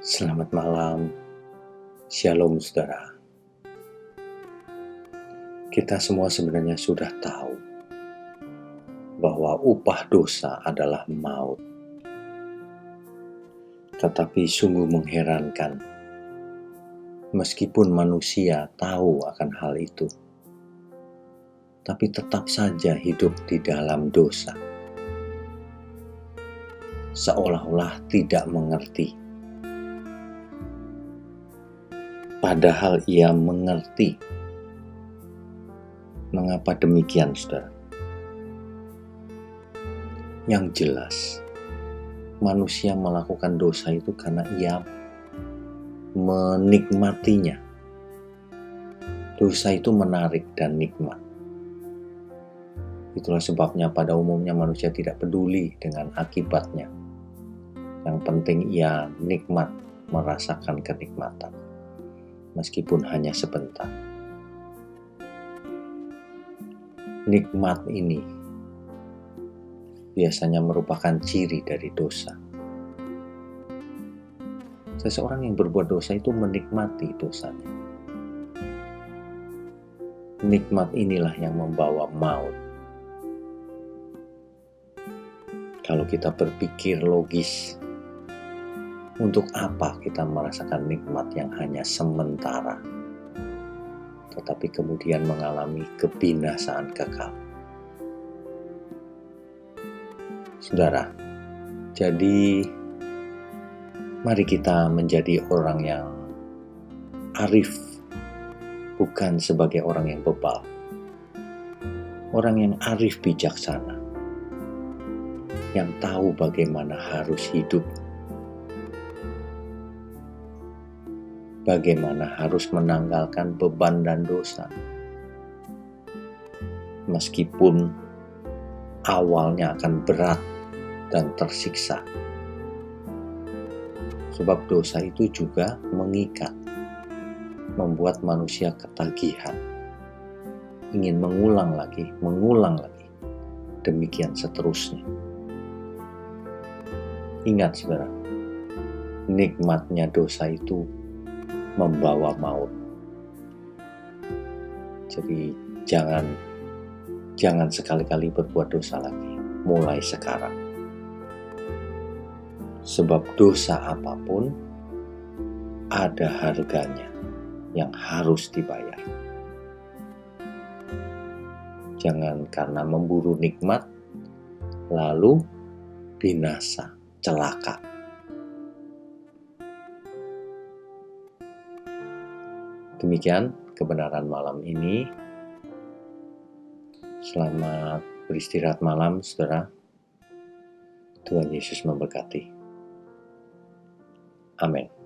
Selamat malam, Shalom saudara. Kita semua sebenarnya sudah tahu bahwa upah dosa adalah maut. Tetapi sungguh mengherankan, meskipun manusia tahu akan hal itu, tapi tetap saja hidup di dalam dosa. Seolah-olah tidak mengerti padahal ia mengerti. Mengapa demikian, saudara? Yang jelas, manusia melakukan dosa itu karena ia menikmatinya. Dosa itu menarik dan nikmat. Itulah sebabnya pada umumnya manusia tidak peduli dengan akibatnya. Yang penting ia nikmat merasakan kenikmatan meskipun hanya sebentar. Nikmat ini biasanya merupakan ciri dari dosa. Seseorang yang berbuat dosa itu menikmati dosanya. Nikmat inilah yang membawa maut. Kalau kita berpikir logis, untuk apa kita merasakan nikmat yang hanya sementara, tetapi kemudian mengalami kebinasaan kekal? Saudara, jadi mari kita menjadi orang yang arif, bukan sebagai orang yang bebal. Orang yang arif bijaksana, yang tahu bagaimana harus hidup bagaimana harus menanggalkan beban dan dosa. Meskipun awalnya akan berat dan tersiksa. Sebab dosa itu juga mengikat, membuat manusia ketagihan. Ingin mengulang lagi, mengulang lagi. Demikian seterusnya. Ingat saudara, nikmatnya dosa itu membawa maut. Jadi jangan jangan sekali-kali berbuat dosa lagi mulai sekarang. Sebab dosa apa pun ada harganya yang harus dibayar. Jangan karena memburu nikmat lalu binasa, celaka. Demikian kebenaran malam ini. Selamat beristirahat malam, saudara. Tuhan Yesus memberkati. Amin.